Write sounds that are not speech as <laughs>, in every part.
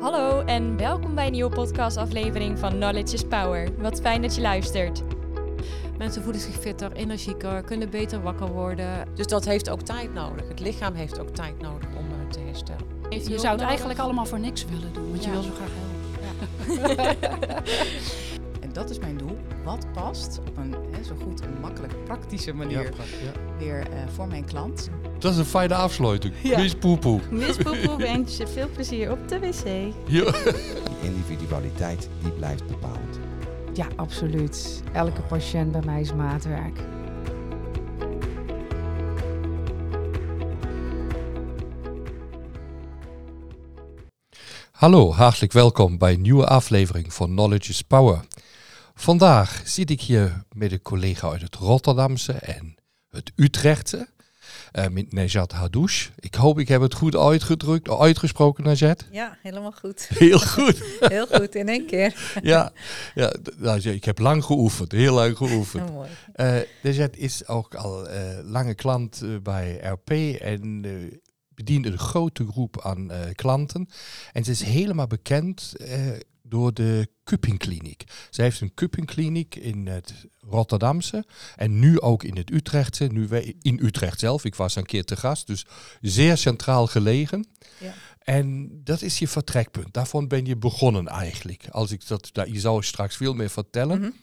Hallo en welkom bij een nieuwe podcastaflevering van Knowledge is Power. Wat fijn dat je luistert. Mensen voelen zich fitter, energieker, kunnen beter wakker worden. Dus dat heeft ook tijd nodig. Het lichaam heeft ook tijd nodig om uh, te herstellen. Je, je zou het eigenlijk allemaal voor niks willen doen, want ja. je wil zo graag helpen. Ja. <laughs> en dat is mijn doel. Wat past op een hè, zo goed en makkelijk praktische manier ja, weer uh, voor mijn klant. Dat is een fijne afsluiting. Ja. Mis poepoe. Wens je veel plezier op de wc. Ja. Die individualiteit die blijft bepalend. Ja, absoluut. Elke patiënt bij mij is maatwerk. Hallo, hartelijk welkom bij een nieuwe aflevering van Knowledge is Power. Vandaag zit ik hier met een collega uit het Rotterdamse en het Utrechtse. Uh, met Nejat Hadouche. Ik hoop ik heb het goed uitgedrukt, uitgesproken, Nejat. Ja, helemaal goed. <laughs> Heel goed. <laughs> heel goed, in één keer. <laughs> ja, ja nou, ik heb lang geoefend, heel lang geoefend. Oh, mooi. Uh, Nejat is ook al uh, lange klant bij RP en bedient een grote groep aan klanten. En ze is helemaal bekend door de Kuppingkliniek. Zij heeft een Kuppingkliniek in het Rotterdamse en nu ook in het Utrechtse. Nu in Utrecht zelf. Ik was een keer te gast, dus zeer centraal gelegen. Ja. En dat is je vertrekpunt. Daarvan ben je begonnen eigenlijk. Als ik dat, je zou straks veel meer vertellen. Mm -hmm.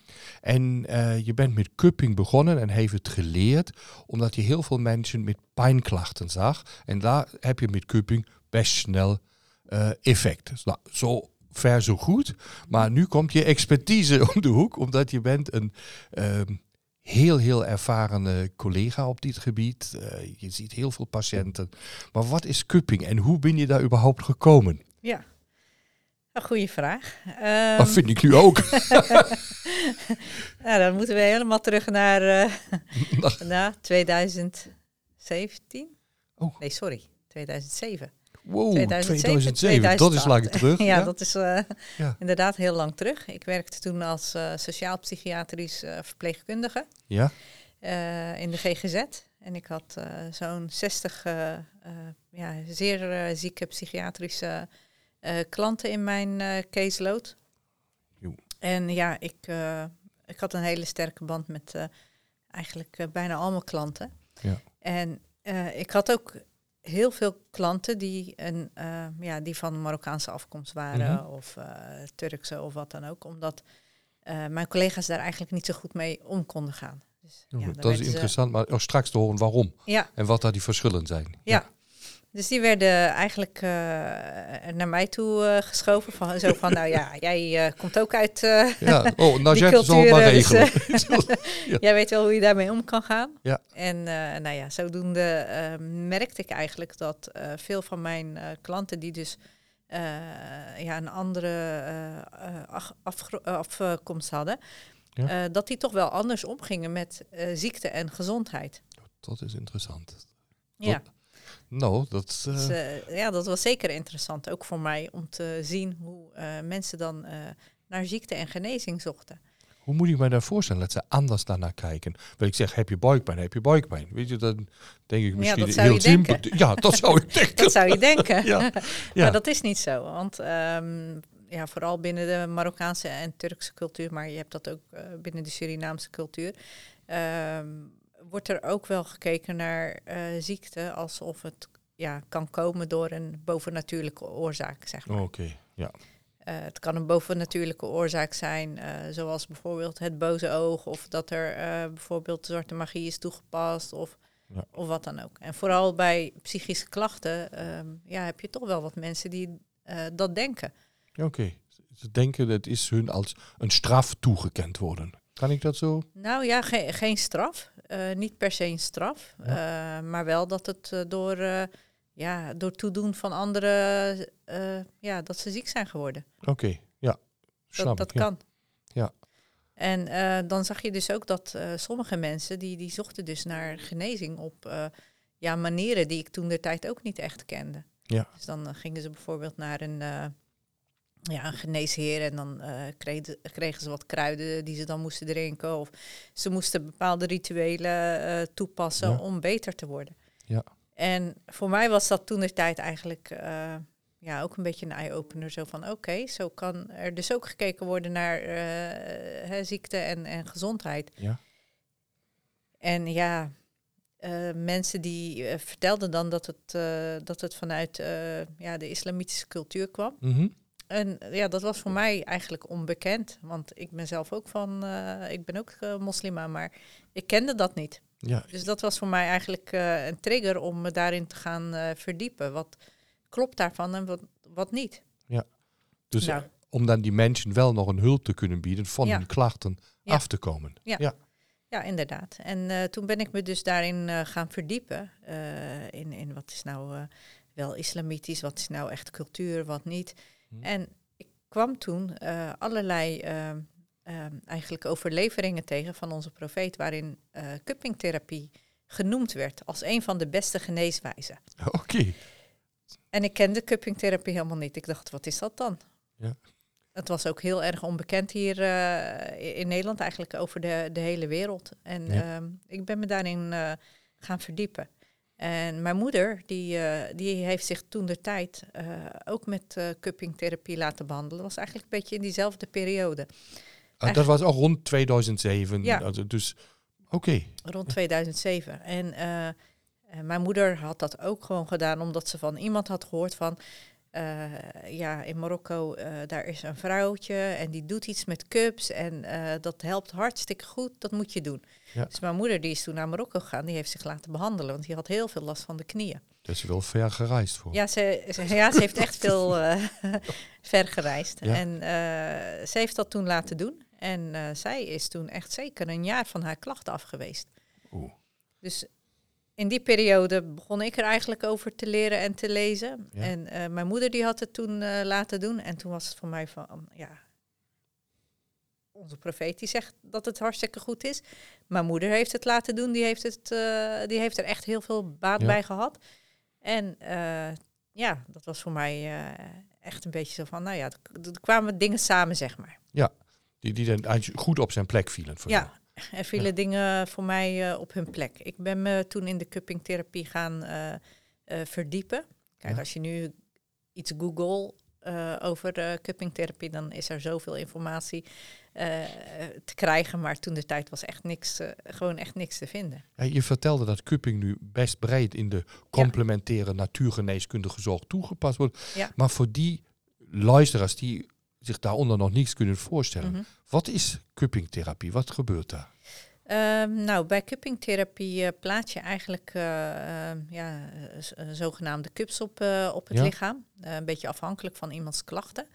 En uh, je bent met cupping begonnen en heeft het geleerd, omdat je heel veel mensen met pijnklachten zag. En daar heb je met cupping best snel uh, effect. Dus, nou, zo ver zo goed. Maar nu komt je expertise <laughs> om de hoek, omdat je bent een um, heel, heel ervaren collega op dit gebied. Uh, je ziet heel veel patiënten. Maar wat is cupping en hoe ben je daar überhaupt gekomen? Ja, een goede vraag. Um, dat vind ik nu ook. <laughs> nou, dan moeten we helemaal terug naar, uh, <laughs> naar 2017. Oh. Nee, sorry, 2007. Wow, 2007, 2007 dat is lang terug. <laughs> ja, dat is uh, ja. inderdaad heel lang terug. Ik werkte toen als uh, sociaal-psychiatrisch uh, verpleegkundige ja. in de GGZ. En ik had zo'n 60 ja, zeer zieke psychiatrische klanten in mijn caseload. Jo. En ja, ik, ik had een hele sterke band met eigenlijk bijna al mijn klanten. Ja. En ik had ook heel veel klanten die, een, uh, ja, die van Marokkaanse afkomst waren mm -hmm. of uh, Turkse of wat dan ook. Omdat uh, mijn collega's daar eigenlijk niet zo goed mee om konden gaan. Dus, ja, dat is interessant, maar oh, straks te horen waarom ja. en wat daar die verschillen zijn. Ja, ja. Dus die werden eigenlijk uh, naar mij toe uh, geschoven. Van, zo van, nou ja, <laughs> jij uh, komt ook uit ja. oh, nou, <laughs> die cultuur. maar regelen. Dus, <laughs> ja. Jij weet wel hoe je daarmee om kan gaan. Ja. En nou ja, zodoende merkte ik eigenlijk dat veel van mijn klanten die dus ja, een andere afkomst hadden... Ja. dat die toch wel anders omgingen met ziekte en gezondheid. Dat is interessant. Ja. Dat, nou, dat... Uh... Dus, uh, ja, dat was zeker interessant. Ook voor mij om te zien hoe uh, mensen dan naar ziekte en genezing zochten. Hoe moet ik mij daar voorstellen dat ze anders daarnaar kijken? Wil ik zeg, heb je buikpijn, heb je buikpijn? Weet je, dan denk ik misschien ja, heel simpel. Ja, dat zou ik <laughs> denken. dat zou je denken. <laughs> ja. <laughs> ja. Maar dat is niet zo. Want um, ja, vooral binnen de Marokkaanse en Turkse cultuur, maar je hebt dat ook binnen de Surinaamse cultuur... Um, wordt er ook wel gekeken naar uh, ziekte alsof het ja, kan komen door een bovennatuurlijke oorzaak, zeg maar. Oké, okay, ja. Uh, het kan een bovennatuurlijke oorzaak zijn, uh, zoals bijvoorbeeld het boze oog, of dat er bijvoorbeeld zwarte magie is toegepast, of, ja. of wat dan ook. En vooral bij psychische klachten um, ja, heb je toch wel wat mensen die dat denken. Oké, okay. ze denken dat is hun als een straf toegekend worden. Kan ik dat zo? Nou ja, ge geen straf. Uh, niet per se een straf. Ja. Uh, maar wel dat het uh, door, ja, door toedoen van anderen, ja, dat ze ziek zijn geworden. Oké, okay. ja. Snap dat, dat kan. Ja. En dan zag je dus ook dat sommige mensen, die, die zochten dus naar genezing op ja, manieren die ik toen de tijd ook niet echt kende. Ja. Dus dan gingen ze bijvoorbeeld naar een ja, een geneesheer en dan uh, kregen, kregen ze wat kruiden die ze dan moesten drinken. Of ze moesten bepaalde rituelen uh, toepassen ja. om beter te worden. Ja. En voor mij was dat toen de tijd eigenlijk uh, ja, ook een beetje een eye-opener. Zo van, oké, zo kan er dus ook gekeken worden naar hè, ziekte en, en gezondheid. Ja. En ja, uh, mensen die uh, vertelden dan dat het, dat het vanuit ja, de islamitische cultuur kwam. Mhm. En ja, dat was voor mij eigenlijk onbekend. Want ik ben zelf ook van, ik ben ook moslima, maar ik kende dat niet. Ja. Dus dat was voor mij eigenlijk een trigger om me daarin te gaan verdiepen. Wat klopt daarvan en wat, wat niet? Ja. Dus Nou. om dan die mensen wel nog een hulp te kunnen bieden van Ja. hun klachten Ja. af te komen. Ja. Ja. Ja, inderdaad. En eh, toen ben ik me dus daarin eh, gaan verdiepen. eh, in, in wat is nou eh, wel islamitisch, wat is nou echt cultuur, wat niet. Hm. En ik kwam toen eh, allerlei eh, eh, eigenlijk overleveringen tegen van onze profeet, waarin eh cuppingtherapie genoemd werd als een van de beste geneeswijzen. <laughs> Oké. En ik kende cuppingtherapie helemaal niet. Ik dacht, wat is dat dan? Ja. Het was ook heel erg onbekend hier eh, in Nederland, eigenlijk over de, de hele wereld. En Ja. ehm, ik ben me daarin gaan verdiepen. En mijn moeder, die, eh, die heeft zich toen de tijd eh, ook met eh cuppingtherapie laten behandelen. Dat was eigenlijk een beetje in diezelfde periode. Ah, dat was ook rond 2007. Ja. Also, dus oké. Rond 2007. En mijn moeder had dat ook gewoon gedaan omdat ze van iemand had gehoord van... eh, ja, in Marokko, eh, daar is een vrouwtje en die doet iets met cups en eh, dat helpt hartstikke goed, dat moet je doen. Ja. Dus mijn moeder die is toen naar Marokko gegaan, die heeft zich laten behandelen, want die had heel veel last van de knieën. Dat is wel ver gereisd voor. Ja, ze, ze- ja, ze heeft echt veel <laughs> ver gereisd. Ja. En ze heeft dat toen laten doen. En zij is toen echt zeker een jaar van haar klachten af geweest. Oeh. Dus in die periode begon ik er eigenlijk over te leren en te lezen. Ja. En eh, mijn moeder die had het toen eh, laten doen. En toen was het voor mij van, ja, onze profeet die zegt dat het hartstikke goed is. Mijn moeder heeft het laten doen. Die heeft, het, eh, die heeft er echt heel veel baat Ja. bij gehad. En ja, dat was voor mij echt een beetje zo van, nou ja, er- kwamen dingen samen, zeg maar. Die, die dan goed op zijn plek vielen. Voor jou. <laughs> Er vielen dingen voor mij eh, op hun plek. Ik ben me toen in de cuppingtherapie gaan eh, eh, verdiepen. Kijk, Ja. als je nu iets google over cuppingtherapie, dan is er zoveel informatie te krijgen. Maar toen de tijd was echt niks, gewoon echt niks te vinden. Ja, je vertelde dat cupping nu best breed in de complementaire natuurgeneeskundige zorg toegepast wordt. Ja. Maar voor die luisteraars die zich daaronder nog niets kunnen voorstellen. Mhm. Wat is cuppingtherapie? Wat gebeurt daar? Ehm, nou, bij cuppingtherapie eh, plaats je eigenlijk eh, ehm, ja, eh, zogenaamde cups op, op het Ja. lichaam. Een beetje afhankelijk van iemands klachten.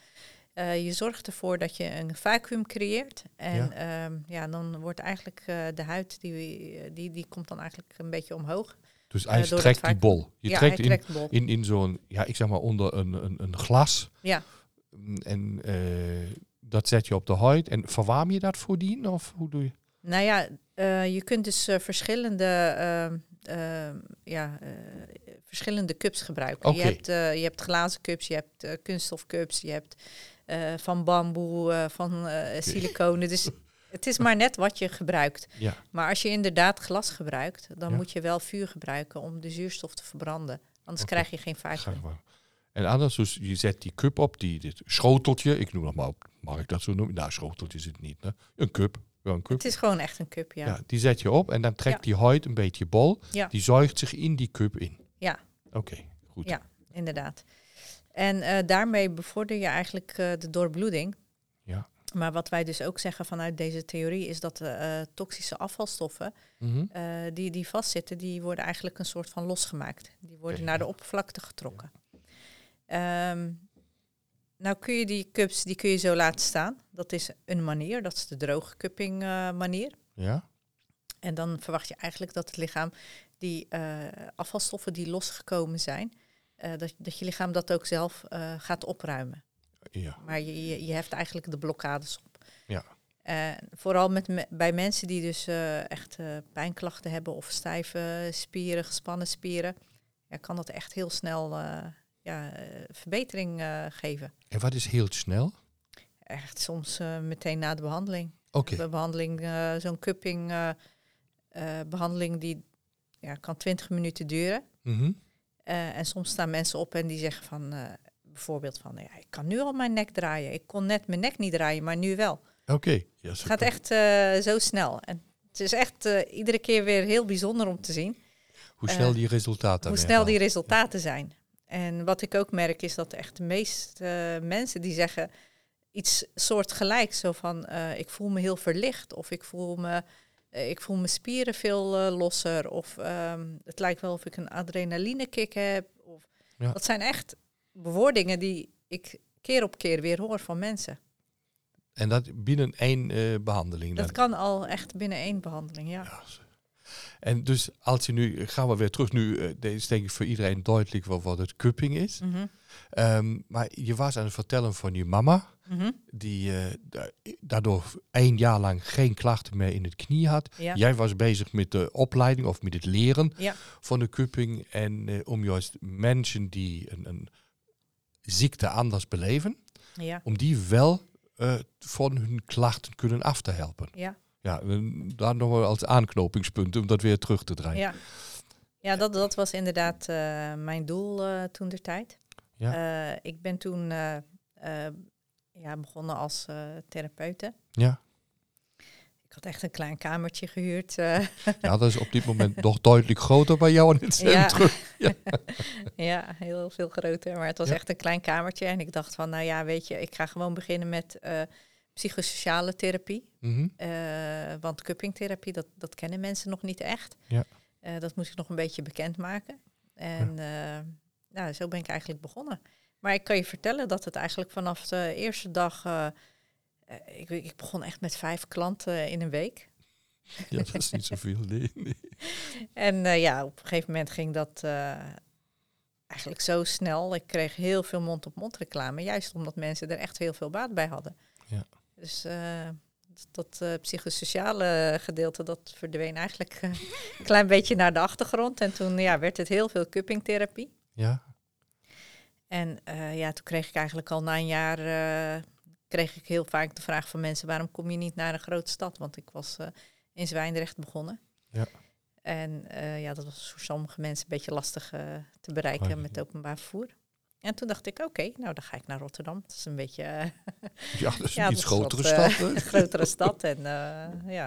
Je zorgt ervoor dat je een vacuüm creëert. En Ja. ja, ja dan wordt eigenlijk de huid, die, die, die komt dan eigenlijk een beetje omhoog. Dus het trekt die bol. Je ja, trekt hij in, trekt de bol. in, in zo'n, ja, ik zeg maar onder een, een, een glas. Ja. En eh, dat zet je op de huid. En verwarm je dat voordien? Of hoe doe je? Nou ja, eh, je kunt dus eh, verschillende, ehm, ehm, ja, verschillende cups gebruiken. Je, hebt, je hebt glazen cups, je hebt eh, kunststofcups, je hebt van bamboe, van siliconen. Dus <laughs> het is maar net wat je gebruikt. Ja. Maar als je inderdaad glas gebruikt, dan Ja. moet je wel vuur gebruiken om de zuurstof te verbranden. Anders krijg je geen maar. En anders, dus je zet die cup op, die, dit schoteltje, ik noem dat maar op, mag ik dat zo noemen? Nou, schoteltje is het niet, hè? Een cup, wel een cup. Het is gewoon echt een cup, ja. Ja. die zet je op en dan trekt Ja. die huid een beetje bol. Ja. Die zuigt zich in die cup in. Ja. Oké, goed. Ja. Inderdaad. En eh, daarmee bevorder je eigenlijk eh, de doorbloeding. Ja. Maar wat wij dus ook zeggen vanuit deze theorie is dat de eh, toxische afvalstoffen Mhm. die, die vastzitten, die worden eigenlijk een soort van losgemaakt. Die worden naar de oppervlakte getrokken. Ehm, nou kun je die cups, die kun je zo laten staan. Dat is een manier, dat is de droge cupping eh, manier. Ja? En dan verwacht je eigenlijk dat het lichaam die eh, afvalstoffen die losgekomen zijn, eh, dat, dat je lichaam dat ook zelf gaat opruimen. Ja. Maar je, je, je heft eigenlijk de blokkades op. Ja. Vooral met me- bij mensen die dus echt pijnklachten hebben of stijve spieren, gespannen spieren, ja, kan dat echt heel snel ja, eh, verbetering eh, geven. En wat is heel snel? Echt soms eh, meteen na de behandeling. Oké. De behandeling, eh, zo'n cupping eh, eh, behandeling die ja, kan 20 minuten duren. Mhm. Eh, en soms staan mensen op en die zeggen van, bijvoorbeeld van, ja, ik kan nu al mijn nek draaien. Ik kon net mijn nek niet draaien, maar nu wel. Oké. Ja, Het gaat echt zo snel. En het is echt iedere keer weer heel bijzonder om te zien Hoe snel die resultaten hoe snel die resultaten zijn. En wat ik ook merk is dat echt de meeste eh, mensen die zeggen iets soortgelijks. Zo van, eh, ik voel me heel verlicht of ik voel me, eh, ik voel mijn spieren veel losser. Of ehm, het lijkt wel of ik een adrenalinekick heb. Of, Ja. Dat zijn echt bewoordingen die ik keer op keer weer hoor van mensen. En dat binnen één eh, behandeling dan? Dat kan al echt binnen één behandeling, ja. Ja. En dus als je nu, gaan we weer terug nu, eh, dit is denk ik voor iedereen duidelijk wat, wat het cupping is. Mhm, Ehm, maar je was aan het vertellen van je mama, mhm, die eh, da- daardoor één jaar lang geen klachten meer in het knie had. Ja. Jij was bezig met de opleiding of met het leren Ja. van de cupping. En eh, om juist mensen die een, een ziekte anders beleven, ja, om die wel van hun klachten kunnen af te helpen. ja. Ja, daar nog wel als aanknopingspunt om dat weer terug te draaien. Ja, ja dat, dat was inderdaad eh, mijn doel eh, toen der tijd. Ja. Eh, ik ben toen ja, begonnen als therapeute. Ja. Ik had echt een klein kamertje gehuurd. eh. <laughs> ja, dat is op dit moment nog duidelijk groter bij jou in het Ja. centrum. <laughs> ja, heel veel groter. Maar het was Ja. echt een klein kamertje. En ik dacht van, nou ja, weet je, ik ga gewoon beginnen met psychosociale therapie. Eh, want cuppingtherapie, dat, dat kennen mensen nog niet echt. Ja. Eh, dat moest ik nog een beetje bekendmaken. En eh, nou, zo ben ik eigenlijk begonnen. Maar ik kan je vertellen dat het eigenlijk vanaf de eerste dag... ik, ik begon echt met vijf klanten in een week. Ja, dat is niet zoveel. Nee, nee. <laughs> En ja, op een gegeven moment ging dat eigenlijk zo snel. Ik kreeg heel veel mond-op-mond reclame, juist omdat mensen er echt heel veel baat bij hadden. Dus eh, dat eh, psychosociale gedeelte, dat verdween eigenlijk eh, een klein beetje naar de achtergrond. En toen ja, werd het heel veel cuppingtherapie. Ja, En ja, toen kreeg ik eigenlijk al na een jaar, kreeg ik heel vaak de vraag van mensen, waarom kom je niet naar een grote stad? Want ik was in Zwijndrecht begonnen. Ja. En ja, dat was voor sommige mensen een beetje lastig te bereiken Oh, met openbaar vervoer. En toen dacht ik, oké, nou dan ga ik naar Rotterdam. Dat is een beetje eh, ja dat is <laughs> een iets grotere eh, stad. een <laughs> grotere stad en eh, ja,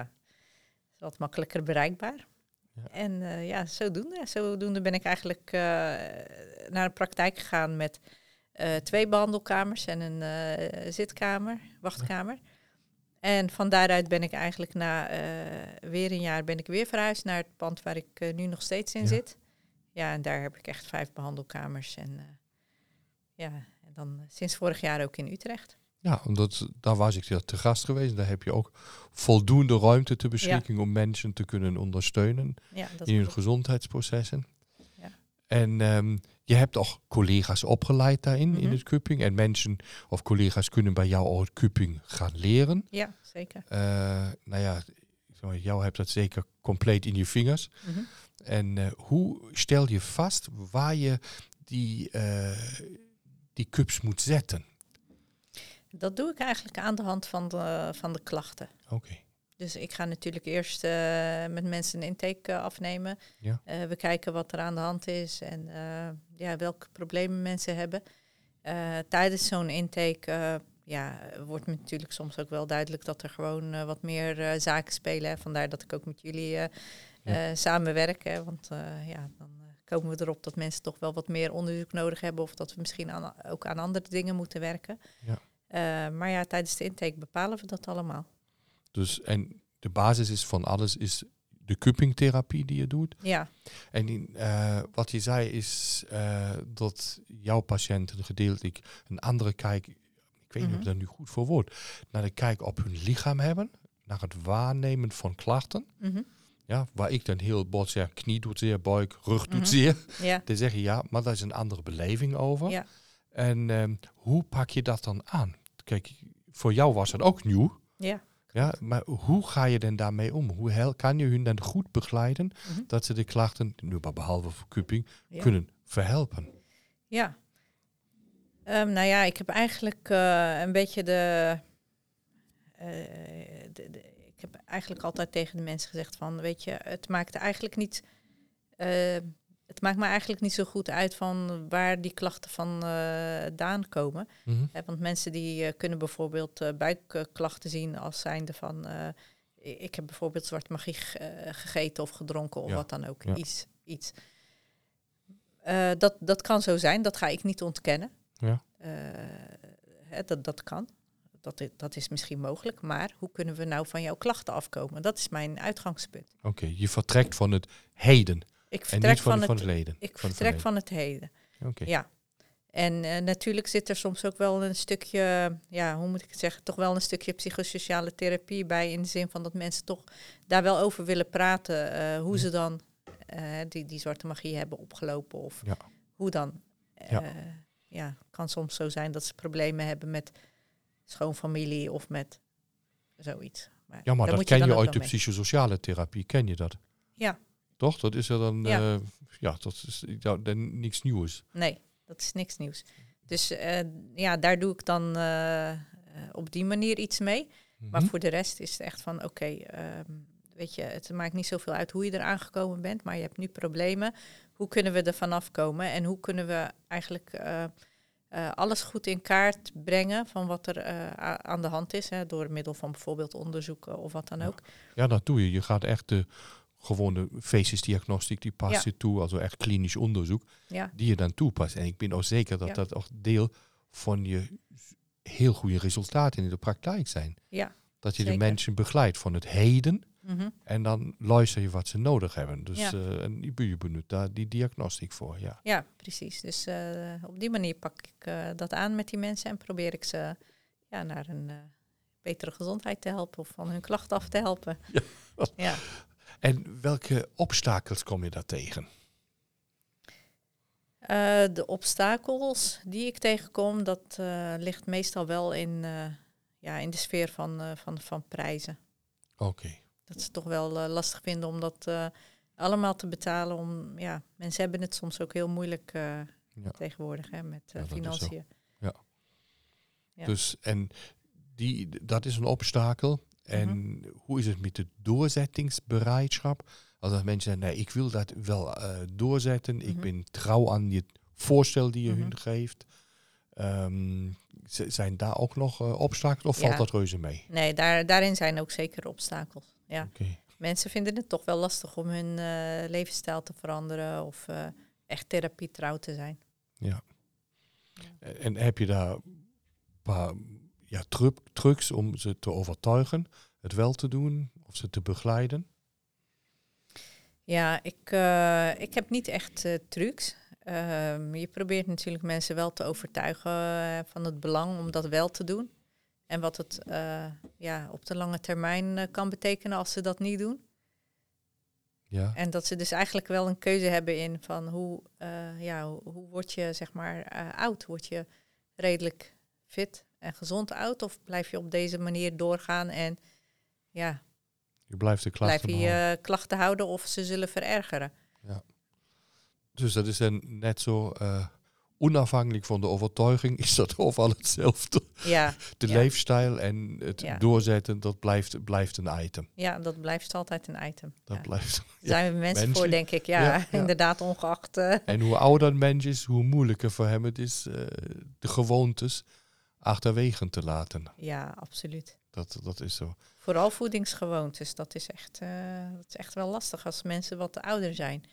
is wat makkelijker bereikbaar. Ja. En eh, ja, zodoende, zodoende ben ik eigenlijk naar een praktijk gegaan met twee behandelkamers en een zitkamer, wachtkamer. En van daaruit ben ik eigenlijk na weer een jaar ben ik weer verhuisd naar het pand waar ik nu nog steeds in Ja. zit. Ja, en daar heb ik echt vijf behandelkamers. En ja, en dan eh, sinds vorig jaar ook in Utrecht. Ja, omdat daar was ik te gast geweest. Daar heb je ook voldoende ruimte ter beschikking om mensen te kunnen ondersteunen Ja, in hun gezondheidsprocessen. Ja. En ehm, je hebt ook collega's opgeleid daarin, in Mhm. het cupping. En mensen of collega's kunnen bij jou ook het cupping gaan leren. Ja, zeker. Eh, nou ja, jou hebt dat zeker compleet in je vingers. Mhm. En eh, hoe stel je vast waar je die, die cups moet zetten? Dat doe ik eigenlijk aan de hand van de, van de klachten. Oké. Dus ik ga natuurlijk eerst eh, met mensen een intake eh, afnemen. Ja. Eh, we kijken wat er aan de hand is en ja, welke problemen mensen hebben. Tijdens zo'n intake ja, wordt me natuurlijk soms ook wel duidelijk dat er gewoon wat meer zaken spelen. Hè. Vandaar dat ik ook met jullie Ja. samenwerk. Hè. Want ja, dan komen we erop dat mensen toch wel wat meer onderzoek nodig hebben. Of dat we misschien aan, ook aan andere dingen moeten werken. Ja. Eh, maar ja, tijdens de intake bepalen we dat allemaal. Dus, en de basis is van alles is de cuppingtherapie die je doet. Ja, En in, eh, wat je zei is eh, dat jouw patiënten gedeeltelijk een andere kijk, ik weet niet of ik Mhm. dat nu goed voor woord, naar de kijk op hun lichaam hebben, naar het waarnemen van klachten. mhm. Ja, waar ik dan heel bot zeg, knie doet zeer, buik, rug doet Mhm. zeer. ja, <laughs> Dan zeg je ja, maar daar is een andere beleving over. Ja. En ehm, hoe pak je dat dan aan? Kijk, voor jou was het ook nieuw. ja. Ja, maar hoe ga je dan daarmee om? Hoe kan je hun dan goed begeleiden Mhm. dat ze de klachten, nu maar behalve voor cupping, Ja. kunnen verhelpen? Ja. Ehm, nou ja, ik heb eigenlijk eh, een beetje de, eh, de, heb eigenlijk altijd tegen de mensen gezegd van, weet je, het maakt eigenlijk niet... eh, het maakt me eigenlijk niet zo goed uit van waar die klachten vandaan komen. Mhm. Want mensen die eh, kunnen bijvoorbeeld eh, buikklachten zien als zijnde van... ik heb bijvoorbeeld zwarte magie ge- gegeten of gedronken of Ja, wat dan ook. ja. Iets. iets. Dat, dat kan zo zijn, dat ga ik niet ontkennen. Ja. Hè, dat, dat kan. Dat, dat is misschien mogelijk. Maar hoe kunnen we nou van jouw klachten afkomen? Dat is mijn uitgangspunt. Oké, je vertrekt van het heden Ik en vertrek niet van, van, van het, het leden. ik van het vertrek van het heden. verleden. Oké. Ja. En eh, natuurlijk zit er soms ook wel een stukje, ja, hoe moet ik het zeggen, toch wel een stukje psychosociale therapie bij. In de zin van dat mensen toch daar wel over willen praten. eh, hoe ze dan eh, die, die zwarte magie hebben opgelopen. Of Ja. hoe dan. Ja. Ja, kan soms zo zijn dat ze problemen hebben met schoonfamilie of met zoiets. Maar Ja, maar dat ken je, uit wel de psychosociale therapie, ken je dat? Ja. Toch? Dat is er dan, Ja. ja, ja dat is ja, dan niks nieuws. Nee, dat is niks nieuws. Dus eh, ja, daar doe ik dan eh, eh, op die manier iets mee. Maar Mhm. voor de rest is het echt van, oké, ehm, weet je, het maakt niet zoveel uit hoe je eraan gekomen bent, maar je hebt nu problemen. Hoe kunnen we er vanaf komen en hoe kunnen we eigenlijk eh, alles goed in kaart brengen van wat er eh, aan de hand is, hè, door middel van bijvoorbeeld onderzoeken of wat dan ook. Ja, dat doe je. Je gaat echt de gewone facesdiagnostiek, die pas Ja. je toe, also echt klinisch onderzoek, Ja, die je dan toepast. En ik ben ook zeker dat dat ook deel van je heel goede resultaten in de praktijk zijn. ja. Dat je de mensen begeleidt van het heden mhm. en dan luister je wat ze nodig hebben. Dus Ja. en je benut daar die diagnostiek voor, ja. Ja, precies. Dus eh, op die manier pak ik eh, dat aan met die mensen en probeer ik ze ja, naar een eh, betere gezondheid te helpen of van hun klachten af te helpen. <laughs> Ja. ja. En welke obstakels kom je daar tegen? De obstakels die ik tegenkom, dat ligt meestal wel in, ja, in de sfeer van, van, van prijzen. Oké. Dat ze toch wel eh, lastig vinden om dat eh, allemaal te betalen. Om, ja, mensen hebben het soms ook heel moeilijk eh, Ja. tegenwoordig hè, met Ja, financiën. Ja. Dus, en die, dat is een obstakel. En Mhm. hoe is het met de doorzettingsbereidschap? Als dat mensen zeggen, nee, ik wil dat wel doorzetten. Ik Mhm. ben trouw aan je voorstel die je Mhm. hun geeft. Ehm, zijn daar ook nog eh, obstakels of valt dat reuze mee? Nee, daar, daarin zijn ook zeker obstakels. Ja. Mensen vinden het toch wel lastig om hun eh, levensstijl te veranderen of eh, echt therapie trouw te zijn. En heb je daar een paar ja, tru- trucs om ze te overtuigen het wel te doen of ze te begeleiden? Ja, ik, eh, ik heb niet echt eh, trucs. Ehm, je probeert natuurlijk mensen wel te overtuigen eh, van het belang om dat wel te doen. En wat het eh, ja, op de lange termijn eh, kan betekenen als ze dat niet doen. Ja. En dat ze dus eigenlijk wel een keuze hebben in van hoe, eh, ja, hoe, hoe word je zeg maar oud? Word je redelijk fit en gezond oud? Of blijf je op deze manier doorgaan en ja, Je blijft de blijf klachten je behouden. je klachten houden of ze zullen verergeren? Dus dat is dan net zo onafhankelijk van de overtuiging, is dat <laughs> overal hetzelfde. Ja, <laughs> De Ja. leefstijl en het Ja. doorzetten, dat blijft, blijft een item. ja, dat blijft altijd een item. Dat blijft. <laughs> Daar zijn we mensen voor, denk ik. Ja. inderdaad, ongeacht. eh, En hoe ouder een mens is, hoe moeilijker voor hem het is eh, de gewoontes achterwege te laten. ja, absoluut. Dat, dat is zo. Vooral voedingsgewoontes, dat is, echt, eh, dat is echt wel lastig als mensen wat ouder zijn.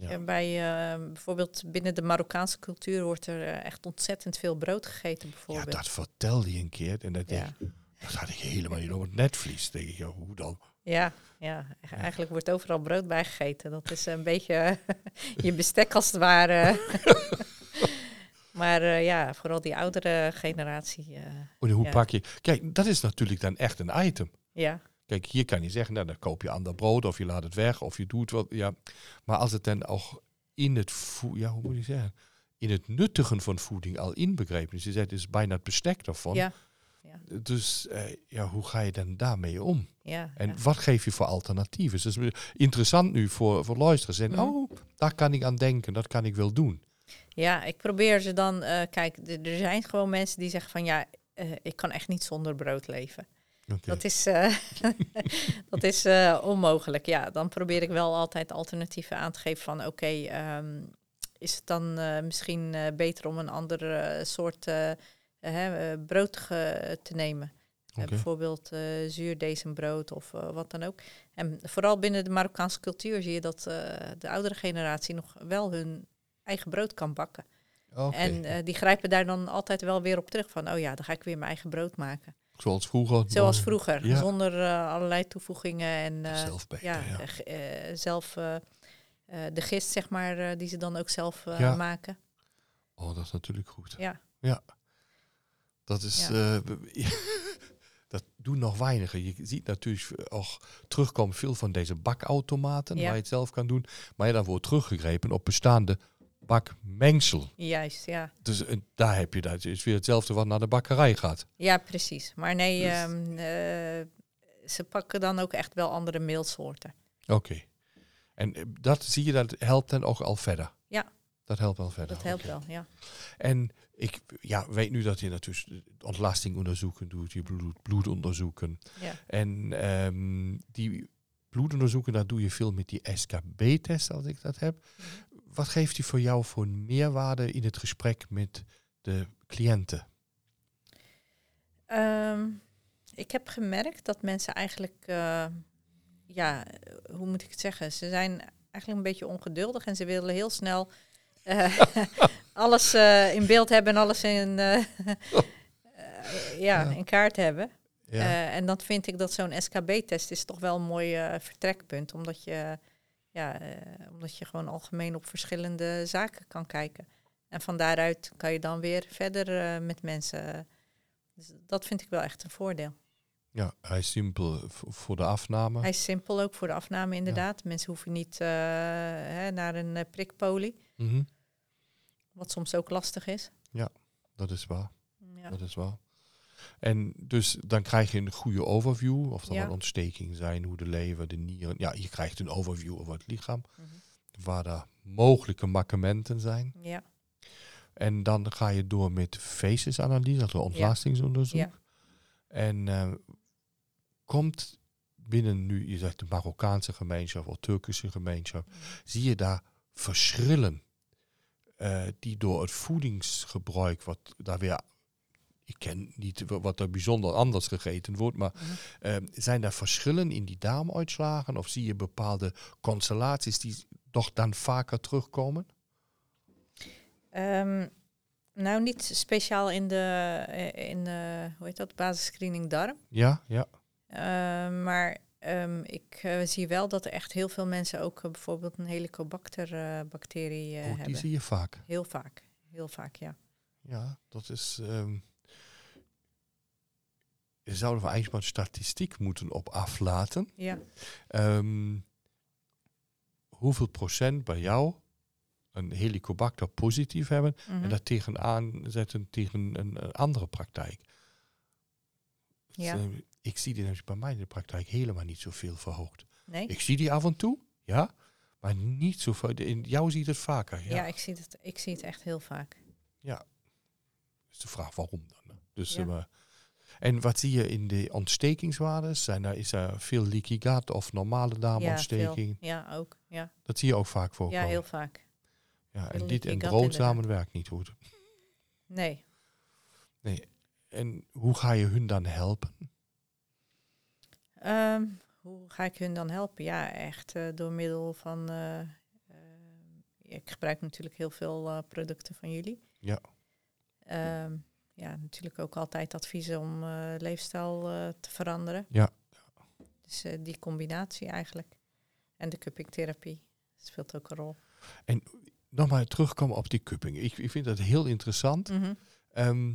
Ja. Ja, bij eh, bijvoorbeeld binnen de Marokkaanse cultuur wordt er eh, echt ontzettend veel brood gegeten, ja, bijvoorbeeld. dat vertelde je een keer. En dat, Ja. ik, dat had ik helemaal niet op het netvlies. denk ik, ja, hoe dan? Ja, ja, e- eigenlijk wordt overal brood bijgegeten. Dat is een beetje <laughs> je bestek als het ware. <laughs> maar eh, ja, vooral die oudere generatie. eh, En hoe Ja. pak je... Kijk, dat is natuurlijk dan echt een item. ja, Kijk, hier kan je zeggen, nou, dan koop je ander brood of je laat het weg of je doet wat. Ja. Maar als het dan ook in het, ja, hoe moet ik zeggen, in het nuttigen van voeding al inbegrepen is. Je zegt, het is bijna het bestek daarvan. ja, Dus eh, ja, hoe ga je dan daarmee om? ja. En ja. wat geef je voor alternatieven? Dus dat is interessant nu voor, voor luisteraars. En, Mhm. oh, daar kan ik aan denken, dat kan ik wel doen. Ja, ik probeer ze dan. eh, kijk, er zijn gewoon mensen die zeggen van ja, eh, ik kan echt niet zonder brood leven. Dat is, eh, <laughs> dat is eh, onmogelijk. Ja, dan probeer ik wel altijd alternatieven aan te geven van oké, ehm, is het dan eh, misschien beter om een andere soort brood te nemen? Oké. bijvoorbeeld zuurdesembrood of wat dan ook. En vooral binnen de Marokkaanse cultuur zie je dat de oudere generatie nog wel hun eigen brood kan bakken. Oké. En die grijpen daar dan altijd wel weer op terug van, oh ja, dan ga ik weer mijn eigen brood maken. Zoals vroeger. Zoals vroeger, Ja. zonder eh, allerlei toevoegingen en eh, Zelf ja, ja. eh, zelf eh, eh, de gist, zeg maar, die ze dan ook zelf Ja. maken. Oh, dat is natuurlijk goed. Ja. Ja. Dat is... Ja. <laughs> dat doen nog weinigen. Je ziet natuurlijk ook terugkomen veel van deze bakautomaten, Ja. waar je het zelf kan doen. Maar ja, dan wordt teruggegrepen op bestaande bakmengsel. Juist, ja. Dus eh, daar heb je dat. Het is weer hetzelfde wat naar de bakkerij gaat. Ja, precies. Maar nee, Dus- ehm, eh, ze pakken dan ook echt wel andere meelsoorten. Oké. En eh, dat zie je, dat helpt dan ook al verder. Ja. Dat helpt wel verder. Dat helpt wel, ja. En ik ja, weet nu dat je natuurlijk ontlastingonderzoeken doet, je bloed, bloedonderzoeken. ja. En ehm, die bloedonderzoeken, daar doe je veel met die SKB-test, als ik dat heb. Mhm. Wat geeft die voor jou voor meerwaarde in het gesprek met de cliënten? Ehm, ik heb gemerkt dat mensen eigenlijk, eh, ja, hoe moet ik het zeggen? Ze zijn eigenlijk een beetje ongeduldig en ze willen heel snel eh, <laughs> alles eh, in beeld hebben en alles in, <laughs> ja, Ja. in kaart hebben. Ja, en dat vind ik dat zo'n SKB-test is toch wel een mooi vertrekpunt, omdat je, ja, eh, omdat je gewoon algemeen op verschillende zaken kan kijken. En van daaruit kan je dan weer verder eh, met mensen. Dus dat vind ik wel echt een voordeel. ja, hij is simpel v- voor de afname. Hij is simpel ook voor de afname, inderdaad. Mensen hoeven niet eh, hè, naar een eh, prikpolie, Mhm, wat soms ook lastig is. Dat is waar. Ja. Dat is waar. En dus dan krijg je een goede overview, of dat Ja. een ontsteking zijn, hoe de lever, de nieren. Ja, je krijgt een overview over het lichaam, Mhm. waar er mogelijke mankementen zijn. ja. En dan ga je door met facesanalyse, dat ontlastingsonderzoek. Ja. En eh, komt binnen nu, je zegt de Marokkaanse gemeenschap of Turkische gemeenschap, zie je daar verschillen eh, die door het voedingsgebruik, wat daar weer, ik ken niet wa- wat er bijzonder anders gegeten wordt, maar Mhm. eh, zijn er verschillen in die darmuitslagen of zie je bepaalde constellaties die toch dan vaker terugkomen? Ehm, nou, niet speciaal in de, eh, in de hoe heet dat, basisscreening darm. Ja, ja. Ehm, maar ehm, ik eh, zie wel dat er echt heel veel mensen ook eh, bijvoorbeeld een helicobacter-bacterie Oh, die hebben. zie je vaak. Heel vaak, heel vaak, ja. Ja, dat is. ehm zouden we eigenlijk maar statistiek moeten op aflaten. Ja, Ehm, hoeveel procent bij jou een helicobacter positief hebben en dat tegenaan zetten tegen een, een andere praktijk? ja. Dus, ik zie die namelijk bij mij in de praktijk helemaal niet zoveel verhoogd. nee? Ik zie die af en toe, ja, maar niet zoveel. In jou ziet het vaker. Ja. Ja, ik, zie het, ik zie het echt heel vaak. is de vraag waarom dan. hè? Dus, Ja. eh, en wat zie je in de ontstekingswaardes? Zijn er, is er veel leaky gut of normale Ja, darmontsteking? veel. Ja, ook. Ja, dat zie je ook vaak voorkomen. ja heel vaak. Ja, en dit en broodzamen werkt niet goed. Nee. En hoe ga je hun dan helpen? Ehm, hoe ga ik hun dan helpen? Ja, echt eh, door middel van. eh, eh, ik gebruik natuurlijk heel veel producten van jullie. Ja. Ehm, ja, natuurlijk ook altijd adviezen om eh, leefstijl eh, te veranderen. Ja. Dus eh, die combinatie eigenlijk. En de cuppingtherapie speelt ook een rol. Nog maar terugkomen op die cupping. Ik, ik vind dat heel interessant. Mhm. Ehm,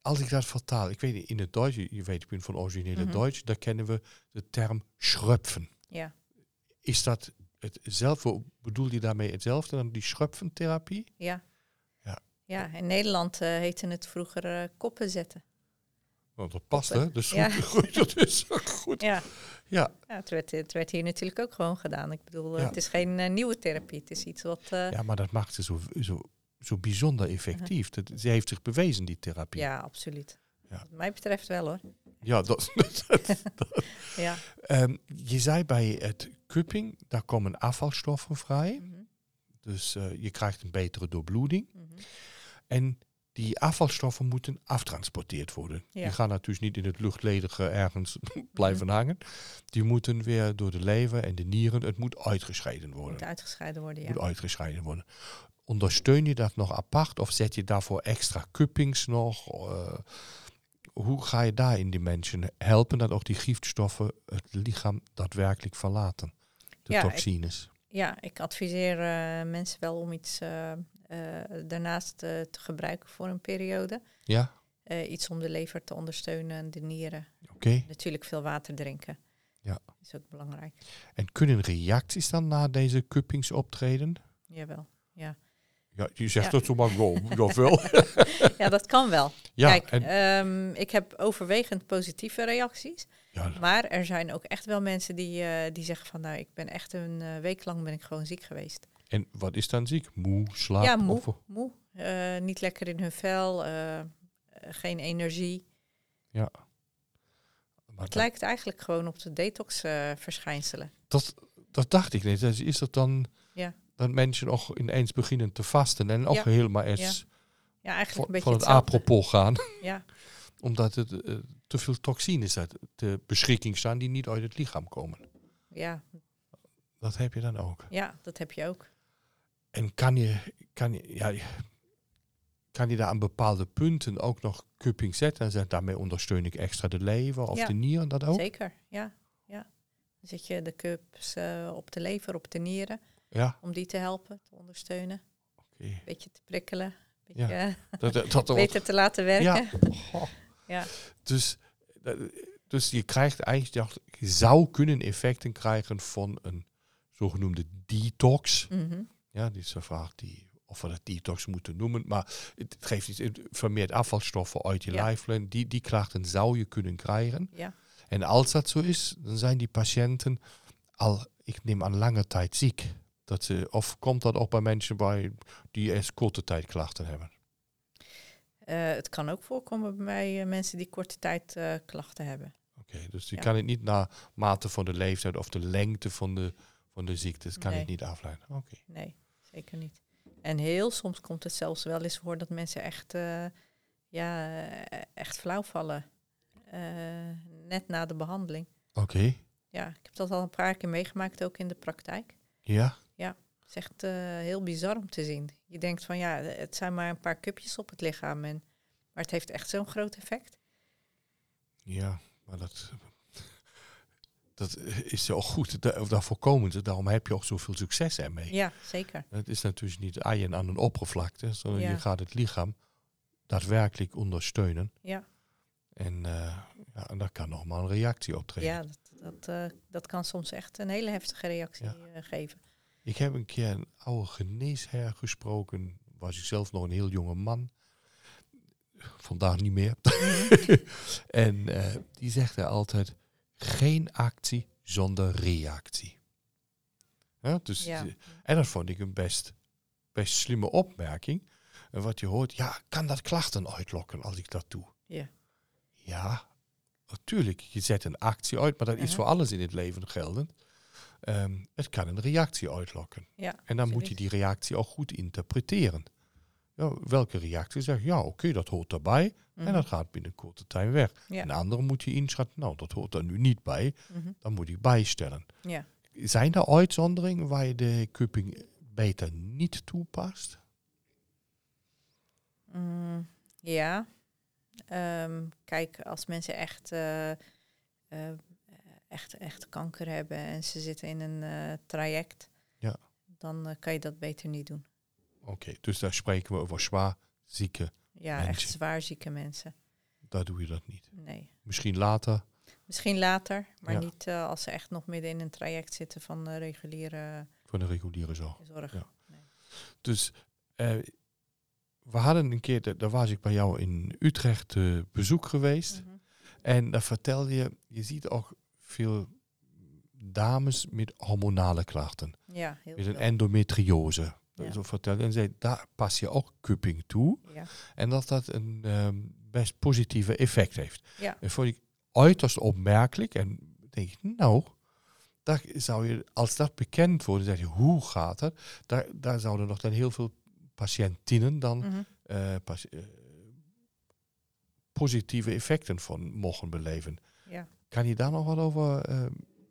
als ik dat vertaal, ik weet in het Duits, je je weet, ik ben van originele Mhm. Duits, daar kennen we de term schröpfen. Ja. Is dat hetzelfde, bedoel je daarmee hetzelfde dan die schröpfentherapie? Ja. Ja. In Nederland eh heette het vroeger eh, koppen zetten. Want dat past, hè? Dus Ja. <laughs> goed, dat is ook goed. Ja, Ja, ja het, werd, het werd hier natuurlijk ook gewoon gedaan. Ik bedoel, eh, Ja. het is geen nieuwe therapie. Het is iets wat... ja, maar dat maakt ze zo, zo, zo bijzonder effectief. Dat, ze heeft zich bewezen, die therapie. Ja, absoluut. Ja. Wat mij betreft wel hoor. Ja, <laughs> dat, dat, dat. Ja. Ehm, je zei bij het cupping, daar komen afvalstoffen vrij. Mhm, Dus je krijgt een betere doorbloeding. mhm. En die afvalstoffen moeten aftransporteerd worden. Ja. Die gaan natuurlijk niet in het luchtledige ergens <laughs> blijven hangen. Die moeten weer door de lever en de nieren, het moet uitgescheiden worden. Moet uitgescheiden worden, ja. moet uitgescheiden worden. Ondersteun je dat nog apart of zet je daarvoor extra cuppings nog? Eh, hoe ga je daar in die mensen helpen dat ook die giftstoffen het lichaam daadwerkelijk verlaten? De Ja, ik- toxines. Ja, ik adviseer eh, mensen wel om iets eh, daarnaast eh, te gebruiken voor een periode. Ja, Eh, iets om de lever te ondersteunen en de nieren. oké. Natuurlijk veel water drinken. Ja. Is ook belangrijk. En kunnen reacties dan na deze cuppings optreden? Jawel. Ja, je zegt Ja. dat zo maar go, of wel? <laughs> ja, dat kan wel. ja, Kijk, en, ehm, ik heb overwegend positieve reacties. ja, Maar er zijn ook echt wel mensen die, eh, die zeggen van... nou, ik ben echt een eh, week lang ben ik gewoon ziek geweest. En wat is dan ziek? Moe, slaap? ja, moe. Of, moe eh, niet lekker in hun vel. eh, eh, geen energie. maar Het lijkt eigenlijk gewoon op de detox-verschijnselen. dat, dat dacht ik niet. Dus is dat dan Ja. dat mensen ook ineens beginnen te vasten en ook Ja. helemaal eens ja, eigenlijk van, een beetje van het hetzelfde. apropos gaan? <laughs> Ja, Omdat het te veel toxines uit de beschikking staan die niet uit het lichaam komen. ja, Dat heb je dan ook. ja, dat heb je ook. En kan je, kan je, ja, kan je daar aan bepaalde punten ook nog cupping zetten en zeggen daarmee ondersteun ik extra de lever of Ja. de nieren dat ook? Zeker, ja. ja. Dan zet je de cups eh, op de lever, op de nieren... Ja, om die te helpen, te ondersteunen. oké. Een beetje te prikkelen. Een beetje Ja. eh, <laughs> Dat, dat, dat <laughs> beter te laten werken. Ja. Oh. Ja. Dus, eh, dus je krijgt eigenlijk, je zou kunnen effecten krijgen van een zogenoemde detox. Mhm. Ja, die is de vraag die, of we dat detox moeten noemen. Maar het geeft iets, het vermeert afvalstoffen uit je Ja. lijflijn. Die, die klachten zou je kunnen krijgen. Ja. En als dat zo is, dan zijn die patiënten al, ik neem aan, lange tijd ziek. Dat ze, of komt dat ook bij mensen bij die eerst korte tijd klachten hebben? Eh, het kan ook voorkomen bij eh, mensen die korte tijd eh, klachten hebben. Oké, dus je Ja. kan het niet naar mate van de leeftijd of de lengte van de, van de ziekte, kan Nee. het niet afleiden. Oké. Nee, zeker niet. En heel soms komt het zelfs wel eens voor dat mensen echt, eh, ja, eh, echt flauw vallen. Eh, net na de behandeling. Oké, Ja, ik heb dat al een paar keer meegemaakt, ook in de praktijk. ja. Het is echt heel bizar om te zien. Je denkt van ja, het zijn maar een paar cupjes op het lichaam. En, maar het heeft echt zo'n groot effect. Ja, maar dat, dat is zo goed. Da- Of voorkomen ze. Daarom heb je ook zoveel succes ermee. Ja, zeker. Het is natuurlijk niet eieren aan een oppervlakte, sondern Ja. je gaat het lichaam daadwerkelijk ondersteunen. Ja. En, eh, ja, en daar kan nog maar een reactie optreden. Ja, dat, dat, eh, dat kan soms echt een hele heftige reactie Ja. eh, geven. Ik heb een keer een oude geneesheer gesproken. Was ik zelf nog een heel jonge man. Vandaag niet meer. <laughs> en eh, die zegt er altijd: geen actie zonder reactie. Ja, dus, Ja. eh, En dat vond ik een best, best slimme opmerking. En wat je hoort, ja, kan dat klachten uitlokken als ik dat doe? Ja. Ja, natuurlijk. Je zet een actie uit, maar dat is voor alles in het leven geldend. Ehm, het kan een reactie uitlokken. Ja, En dan moet je die reactie ook goed interpreteren. Ja, welke reactie zegt, ja, oké, dat hoort erbij. En Mhm. dat gaat binnen korte tijd weg. Ja. En andere moet je inschatten, nou, dat hoort er nu niet bij. Mhm. Dan moet ik bijstellen. Ja. Zijn er uitzonderingen waar je de cupping beter niet toepast? Mm, ja. Ehm, kijk, als mensen echt, eh, eh, echt, echt kanker hebben en ze zitten in een eh, traject, Ja. dan kan je dat beter niet doen. Oké, dus daar spreken we over zwaar zieke. Ja, echt zwaar zieke mensen. Daar doe je dat niet. Nee. Misschien later. Misschien later, maar Ja. niet eh, als ze echt nog midden in een traject zitten van eh, reguliere Voor de reguliere zorg. zorg. Ja. Dus eh, we hadden een keer, da- daar was ik bij jou in Utrecht bezoek geweest. Mhm. En daar vertelde je, je ziet ook veel dames met hormonale klachten. Ja, heel Met een veel. endometriose. Ja. Zo vertelde en zei, daar pas je ook cupping toe. Ja. En dat dat een ehm, best positieve effect heeft. Ja. En vond ik uiterst opmerkelijk. En denk ik, nou, daar zou je, als dat bekend wordt, zeg je, hoe gaat het? Daar, daar zouden nog dan heel veel patiëntinnen dan Mhm. eh, pas- eh, positieve effecten van mogen beleven. Ja. Kan je daar nog wat over eh,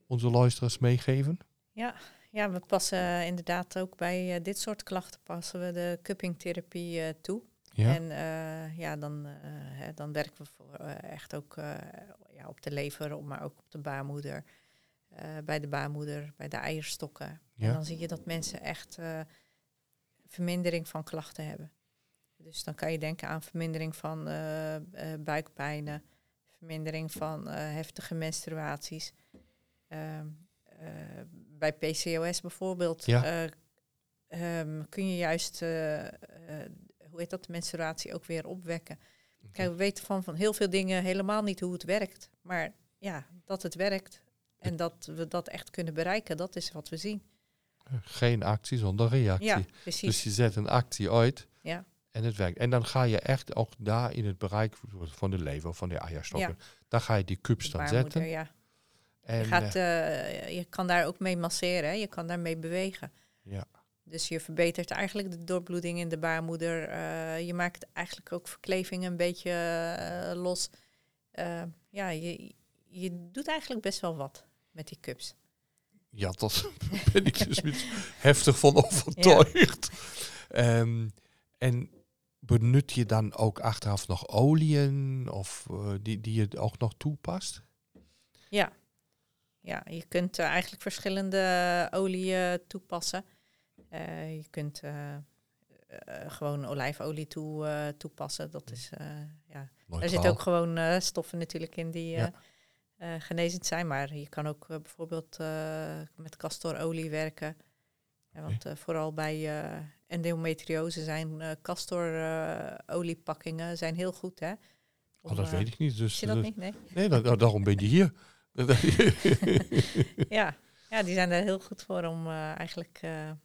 onze luisteraars meegeven? Ja, we passen inderdaad ook bij eh, dit soort klachten passen we de cuppingtherapie eh, toe. Ja, En eh, ja, dan, hè, dan werken we voor, echt ook ja, op de lever, maar ook op de baarmoeder. bij de baarmoeder, bij de eierstokken. Ja. En dan zie je dat mensen echt vermindering van klachten hebben. Dus dan kan je denken aan vermindering van buikpijnen, vermindering van heftige menstruaties. Bij PCOS bijvoorbeeld Ja. eh, ehm, kun je juist, eh, eh, hoe heet dat, de menstruatie ook weer opwekken. Kijk, we weten van, van heel veel dingen helemaal niet hoe het werkt. Maar ja, dat het werkt en dat we dat echt kunnen bereiken, dat is wat we zien. geen actie zonder reactie. Ja, precies. Dus je zet een actie uit Ja. en het werkt. En dan ga je echt ook daar in het bereik van de lever, van de eierstokken, daar ga je die cups dan zetten. ja. En, je, gaat, eh, eh, je kan daar ook mee masseren, hè? je kan daarmee bewegen. ja. Dus je verbetert eigenlijk de doorbloeding in de baarmoeder. eh, je maakt eigenlijk ook verkleving een beetje los. Ja, je, je doet eigenlijk best wel wat met die cups. Ja, dat <laughs> ben ik dus heftig van <laughs> overtuigd. Ehm, en benut je dan ook achteraf nog oliën of die, die je ook nog toepast? Ja, ja je kunt eh, eigenlijk verschillende olieën toepassen. Eh, je kunt eh, eh, gewoon olijfolie toe, eh, toepassen. Dat is, eh, ja. Er zitten ook gewoon eh, stoffen natuurlijk in die Ja. eh, eh, genezend zijn. Maar je kan ook eh, bijvoorbeeld eh, met castorolie werken. Ja, want eh, vooral bij eh, endometriose zijn eh castorolie-pakkingen zijn heel goed. Hè? Oh, dat weet eh, ik niet. Dus, je dat niet? Nee. Nee, da- da- daarom ben je hier. <laughs> ja. ja, die zijn er heel goed voor om eh, eigenlijk, eh, eh,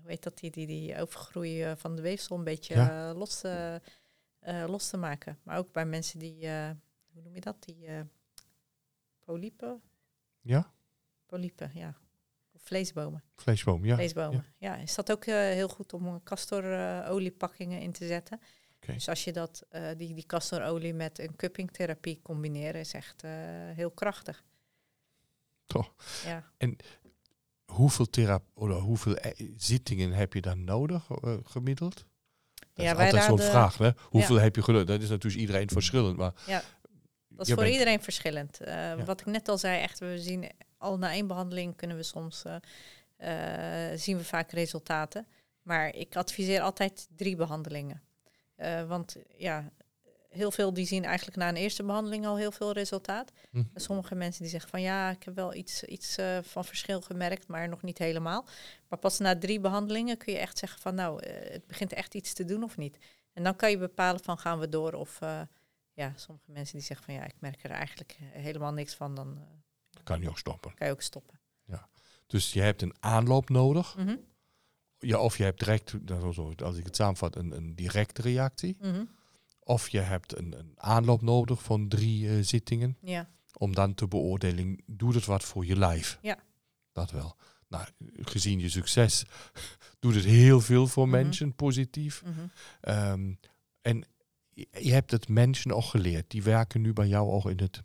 hoe heet dat, die, die, die overgroei eh, van de weefsel een beetje Ja. eh, los, te, eh, los te maken. Maar ook bij mensen die, eh, hoe noem je dat, die eh, polypen? ja, Polypen, ja. Of vleesbomen. vleesboom, ja. vleesbomen. Ja. is dat ook eh, heel goed om castorolie-pakkingen in te zetten. Dus als je dat, eh, die, die castorolie met een cuppingtherapie combineren, is echt eh, heel krachtig. Toch. Ja. Hoeveel, thera- of hoeveel eh, zittingen heb je dan nodig, gemiddeld? Dat Ja, is altijd zo'n vraag, hè? Hoeveel heb je genoeg? Dat is natuurlijk iedereen verschillend, maar... Ja, Dat is voor bent- iedereen verschillend. Wat ik net al zei, echt, we zien al na één behandeling kunnen we soms zien we vaak resultaten. Maar ik adviseer altijd drie behandelingen. Eh, want ja, heel veel die zien eigenlijk na een eerste behandeling al heel veel resultaat. Hm. En sommige mensen die zeggen van ja, ik heb wel iets, iets eh, van verschil gemerkt, maar nog niet helemaal. Maar pas na drie behandelingen kun je echt zeggen van nou, eh, het begint echt iets te doen of niet. En dan kan je bepalen van gaan we door of ja, sommige mensen die zeggen van ja, ik merk er eigenlijk helemaal niks van, dan kan je ook stoppen. kan je ook stoppen. Dus je hebt een aanloop nodig. Mhm, Ja, of je hebt direct, als ik het samenvat, een, een directe reactie. mhm, Of je hebt een, een aanloop nodig van drie eh, zittingen. Ja, Om dan te beoordelen, doet het wat voor je lijf? Ja. Dat wel. Nou, gezien je succes <laughs> doet het heel veel voor Mhm. mensen, positief. mhm. Ehm, en je hebt het mensen ook geleerd. Die werken nu bij jou ook in het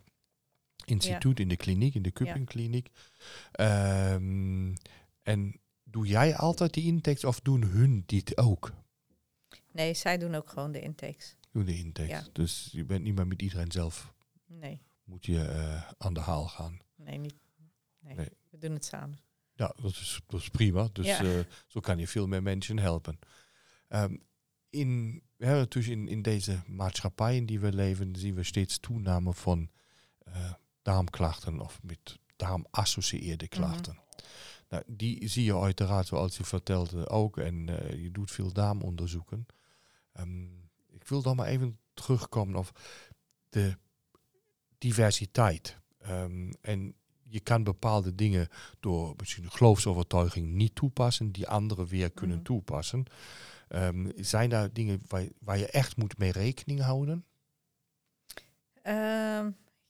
instituut, in de kliniek, in de Kuppingkliniek. Ehm, en doe jij altijd die intakes of doen hun dit ook? Nee, zij doen ook gewoon de intakes. Doen de intakes. Ja. Dus je bent niet meer met iedereen zelf. Nee, Moet je eh, aan de haal gaan. nee, niet. Nee, Nee. we doen het samen. Ja, dat is, dat is prima. Dus Ja. eh, zo kan je veel meer mensen helpen. Ehm, in, ja, natuurlijk in, in deze maatschappij in die we leven, zien we steeds toename van eh, darmklachten of met darmassocieerde klachten. Nou, die zie je uiteraard, zoals je vertelde, ook. En eh, je doet veel darmonderzoeken. Ehm, ik wil dan maar even terugkomen op de diversiteit. Ehm, en je kan bepaalde dingen door misschien geloofsovertuiging niet toepassen, die anderen weer kunnen Mhm. toepassen. Ehm, zijn daar dingen waar, waar je echt moet mee rekening houden?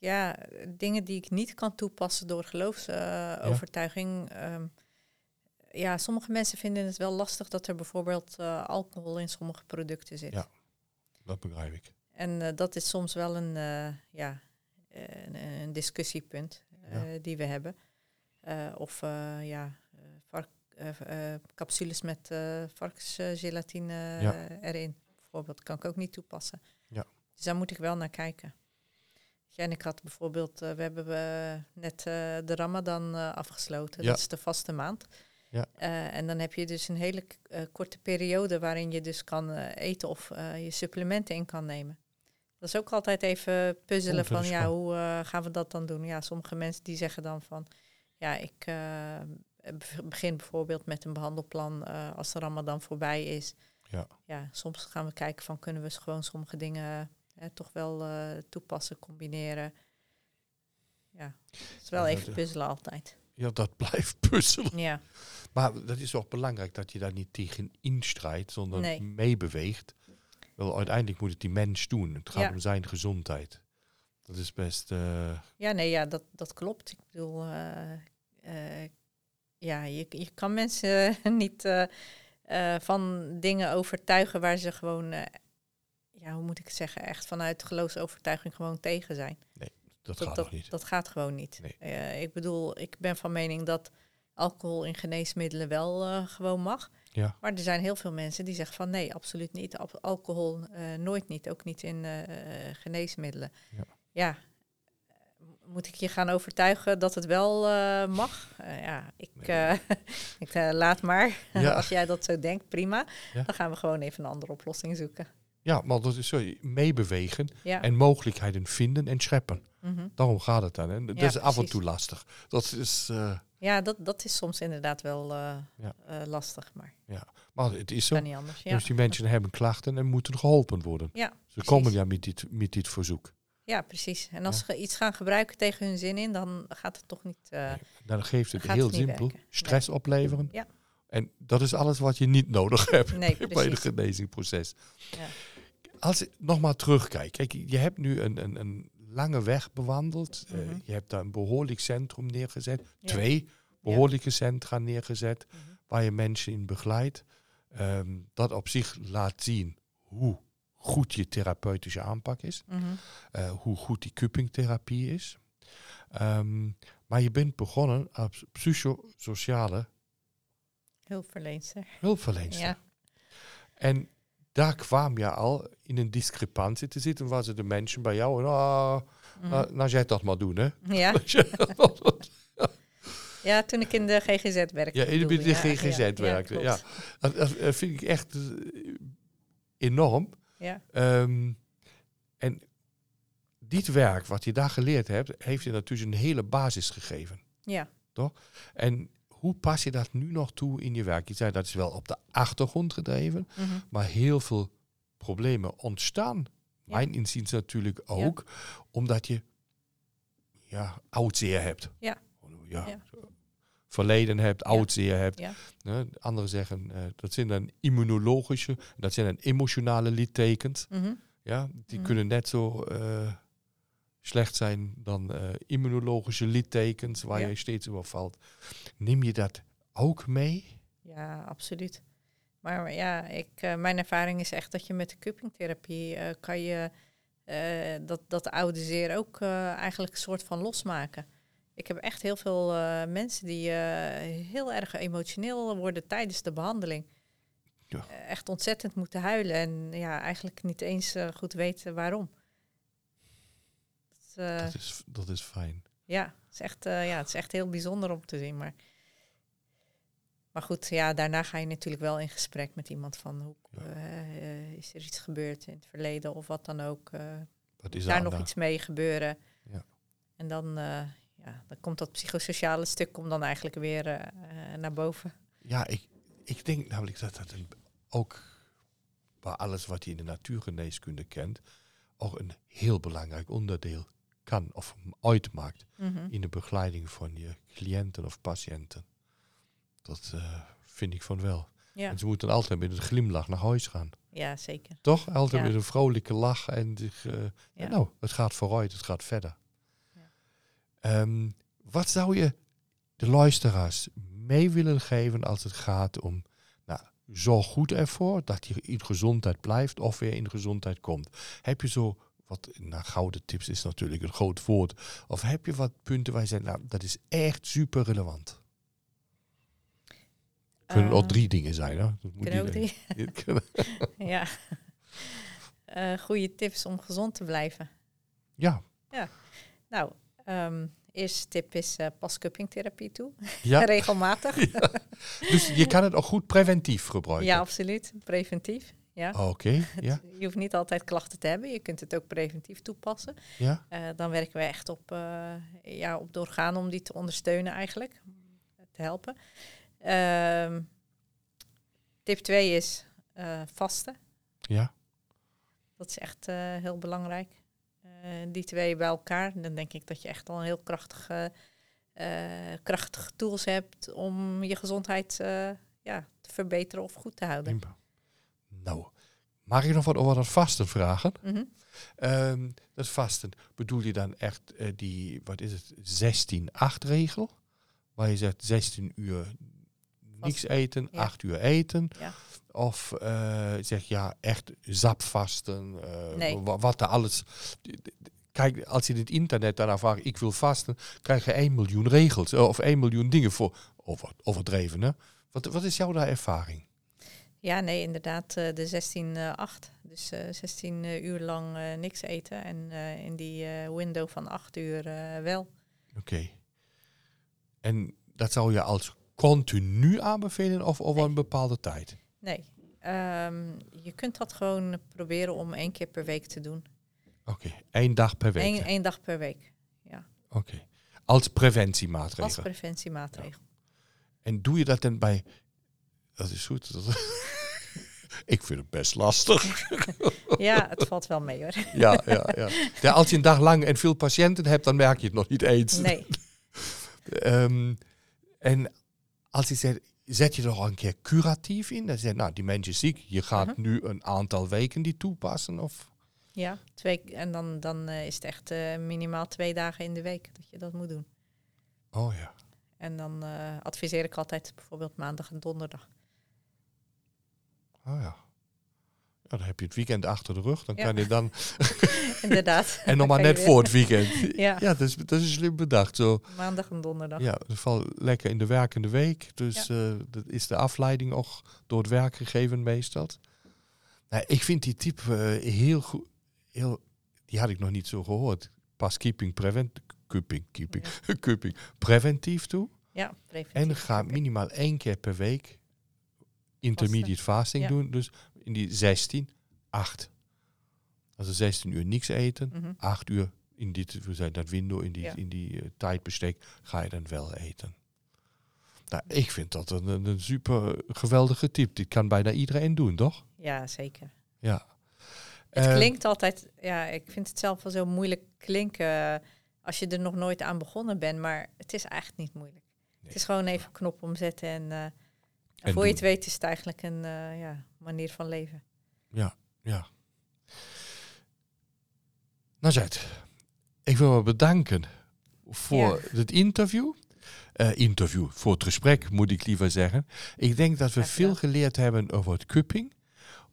Ehm, Ja, dingen die ik niet kan toepassen door geloofsovertuiging. Ehm, ja, sommige mensen vinden het wel lastig dat er bijvoorbeeld eh, alcohol in sommige producten zit. Ja. Dat begrijp ik. En eh, dat is soms wel een, eh, ja, een, een discussiepunt Ja. die we hebben. of ja, vark, capsules met varkensgelatine erin. Bijvoorbeeld kan ik ook niet toepassen. Ja. Dus daar moet ik wel naar kijken. En ik had bijvoorbeeld, we hebben net de Ramadan afgesloten. Ja. Dat is de vaste maand. Ja. Uh, en dan heb je dus een hele uh, korte periode waarin je dus kan uh, eten of je supplementen in kan nemen. Dat is ook altijd even puzzelen van ja, hoe gaan we dat dan doen? Ja, sommige mensen die zeggen dan van ja, ik begin bijvoorbeeld met een behandelplan als de Ramadan voorbij is. Ja. ja, soms gaan we kijken van kunnen we gewoon sommige dingen toch wel toepassen, combineren. Ja, het is wel Ja, even puzzelen altijd. Ja, dat <laughs> blijft puzzelen. Ja, Maar dat is ook belangrijk dat je daar niet tegen instrijdt, zonder Nee. meebeweegt. Wel, uiteindelijk moet het die mens doen. Het gaat Ja. om zijn gezondheid. Dat is best... eh, ja nee, ja, dat, dat klopt. Ik bedoel, eh, eh, ja, je, je kan mensen <laughs> niet eh, eh, van dingen overtuigen waar ze gewoon, eh, ja, hoe moet ik het zeggen, echt vanuit geloofsovertuiging gewoon tegen zijn. dat, gaat dat, nog niet. dat gaat gewoon niet. Nee. Eh, ik bedoel, ik ben van mening dat alcohol in geneesmiddelen wel eh, gewoon mag. Ja. Maar er zijn heel veel mensen die zeggen van nee, absoluut niet. Al- alcohol eh, nooit niet, ook niet in geneesmiddelen. Ja. Ja. Moet ik je gaan overtuigen dat het wel mag? Ja, ik, Nee. <laughs> ik laat maar. Ja. <laughs> Als jij dat zo denkt, prima. Dan gaan we gewoon even een andere oplossing zoeken. Ja, maar dat is. Meebewegen Ja. en mogelijkheden vinden en scheppen. Mhm. Daarom gaat het dan. En dat Ja, is af en toe lastig. Dat is... eh, Ja, dat, dat is soms inderdaad wel eh, Ja. eh, lastig, maar maar het is zo. kan niet anders. Ja. Dus die mensen hebben klachten en moeten geholpen worden. Ja, Ze precies. komen ja met dit, met dit verzoek. Ja, precies. En als ze iets gaan gebruiken tegen hun zin in, dan gaat het toch niet. Nee, Dan geeft het heel het simpel werken. stress opleveren. Ja. En dat is alles wat je niet nodig <laughs> hebt Nee, bij het precies. genezingsproces. Ja. Als ik nog maar terugkijk. Kijk, je hebt nu een, een, een lange weg bewandeld. Eh, Mhm. je hebt daar een behoorlijk centrum neergezet. Ja. Twee behoorlijke centra neergezet. Mhm. Waar je mensen in begeleidt. Ehm, dat op zich laat zien hoe goed je therapeutische aanpak is. mhm. eh, hoe goed die cuppingtherapie is. Ehm, maar je bent begonnen als psychosociale Hulpverlenster. hulpverlenster. Ja. En daar kwam je al in een discrepantie te zitten. Waar ze de mensen bij jou, nou, Mhm. nou, nou jij dat maar doen, hè? ja. <laughs> ja, toen ik in de GGZ werkte. ja, in de. GGZ ja, werkte. Ja, dat, vind ik echt eh, enorm. ja. Ehm, en dit werk wat je daar geleerd hebt, heeft je natuurlijk een hele basis gegeven. ja. En hoe pas je dat nu nog toe in je werk? Je zei dat is wel op de achtergrond gedreven, Mhm. maar heel veel problemen ontstaan. Ja. Mijn inziens natuurlijk ook, omdat je ja, oudzeer hebt. Ja. ja. Ja. Verleden hebt, Ja. oudzeer hebt. Ne, Anderen zeggen eh, dat zijn dan immunologische, dat zijn dan emotionale littekens. Mhm. Ja, die Mhm. kunnen net zo eh, slecht zijn dan eh, immunologische littekens waar Ja. je steeds over valt. Neem je dat ook mee? Ja, absoluut. Maar ja, ik, eh, mijn ervaring is echt dat je met de cuppingtherapie eh, kan je dat, dat oude zeer ook eigenlijk een soort van losmaken. Ik heb echt heel veel mensen die heel erg emotioneel worden tijdens de behandeling. Ja. Echt ontzettend moeten huilen en ja, eigenlijk niet eens goed weten waarom. Dat, eh, Dat, is, dat is fijn. ja, het is, echt, eh, ja, het is echt heel bijzonder om te zien. Maar, maar goed, ja, daarna ga je natuurlijk wel in gesprek met iemand van hoe Ja. eh, is er iets gebeurd in het verleden of wat dan ook. Wat is daar nog iets mee gebeuren. Ja. En dan, ja, dan komt dat psychosociale stuk komt dan eigenlijk weer naar boven. Ja, ik, ik denk namelijk dat dat een, ook bij alles wat je in de natuurgeneeskunde kent, ook een heel belangrijk onderdeel kan of uitmaakt Mhm. in de begeleiding van je cliënten of patiënten. Dat eh, vind ik van wel. Ja, En ze moeten altijd met een glimlach naar huis gaan. ja, zeker. Toch? Altijd Ja. met een vrolijke lach en Ja. nou, het gaat vooruit, het gaat verder. Ehm, wat zou je de luisteraars mee willen geven als het gaat om, nou, zorg goed ervoor dat je in gezondheid blijft of weer in gezondheid komt. Heb je zo wat, nou, gouden tips is natuurlijk een groot woord. Of heb je wat punten waar je zegt, nou, dat is echt super relevant? Kunnen ook Eh, drie dingen zijn, hè? Dat moet kunnen ook niet- drie. <laughs> <laughs> ja. Eh goede tips om gezond te blijven. Ja, Nou, ehm eerste tip is eh, pas cuppingtherapie toe. ja. <laughs> Regelmatig. Dus je kan het ook goed preventief gebruiken. Ja, absoluut. Preventief. Ja. Oké, <laughs> ja, Je hoeft niet altijd klachten te hebben. Je kunt het ook preventief toepassen. ja. Eh, dan werken we echt op, eh, ja, op de organen om die te ondersteunen eigenlijk. Te helpen. Ehm, tip 2 is eh, vasten. Ja, Dat is echt heel belangrijk. Die twee bij elkaar, dan denk ik dat je echt al een heel krachtige, krachtige tools hebt om je gezondheid ja, te verbeteren of goed te houden. Nou, mag ik nog wat over dat vasten vragen? Mhm. Ehm, dat vasten, bedoel je dan echt eh, die, wat is het, 16-8 regel? Waar je zegt 16 uur niks eten, ja. 8 uur eten. Ja. Of eh, zeg ja, echt zapvasten. eh, Nee. wa- Wat er alles. Kijk, als je in het internet daarna vraagt, ik wil vasten, krijg je 1 miljoen regels of 1 miljoen dingen voor. Over, overdreven, hè? Wat, wat is jouw daar ervaring? Ja, nee, inderdaad, eh, de 16-8. dus eh, 16 uur lang eh, niks eten en eh, in die eh, window van 8 uur eh, wel. Oké. En dat zou je als continu aanbevelen of over een bepaalde tijd? Nee, ehm, je kunt dat gewoon proberen om één keer per week te doen. Oké, één dag per week. Eén, één dag per week, Oké. Als preventiemaatregel. als preventiemaatregel. En doe je dat dan bij... Dat is goed. Dat- <laughs> ik vind het best lastig. <laughs> Ja, het valt wel mee hoor. <laughs> ja, ja, ja. ja. Als je een dag lang en veel patiënten hebt, dan merk je het nog niet eens. Nee, Ehm, en als je zegt, zet je er al een keer curatief in? Dan zeg je, nou, die mens is ziek. Je gaat Mhm. nu een aantal weken die toepassen. Of... ja, twee, en dan, dan eh, is het echt eh, minimaal twee dagen in de week dat je dat moet doen. Oh ja. En dan eh, adviseer ik altijd bijvoorbeeld maandag en donderdag. Oh ja. Ja, dan heb je het weekend achter de rug. Dan Ja. kan je dan... <laughs> Inderdaad. <laughs> En nog maar net voor het weekend. <laughs> Ja. ja dat, is, dat is slim bedacht. Zo. Maandag en donderdag. Ja, dat valt lekker in de werkende week. Dus eh, dat is de afleiding ook door het werk gegeven meestal. Nou, ik vind die type eh, heel goed. Heel, die had ik nog niet zo gehoord. Pas keeping prevent... Keeping, keeping, keeping preventief toe. Ja, preventief. En ga minimaal één keer per week intermediate fasting Ja. doen. Dus in die 16, 8. Als er 16 uur niks eten, Mhm. 8 uur in die, we zijn dat window, in die, Ja. in die eh, tijdbestek, ga je dan wel eten. Nou, ik vind dat een, een, super geweldige tip. Dit kan bijna iedereen doen, toch? Ja, zeker. Ja. Het Eh, klinkt altijd, ja, ik vind het zelf wel zo moeilijk klinken eh, als je er nog nooit aan begonnen bent, maar het is eigenlijk niet moeilijk. Het is gewoon even knop omzetten en, eh, en voor je het weet is het eigenlijk een eh, ja, manier van leven. Ja. Nazet, ik wil me bedanken voor het interview. Eh, interview, voor het gesprek moet ik liever zeggen. Ik denk dat we veel geleerd hebben over het cupping.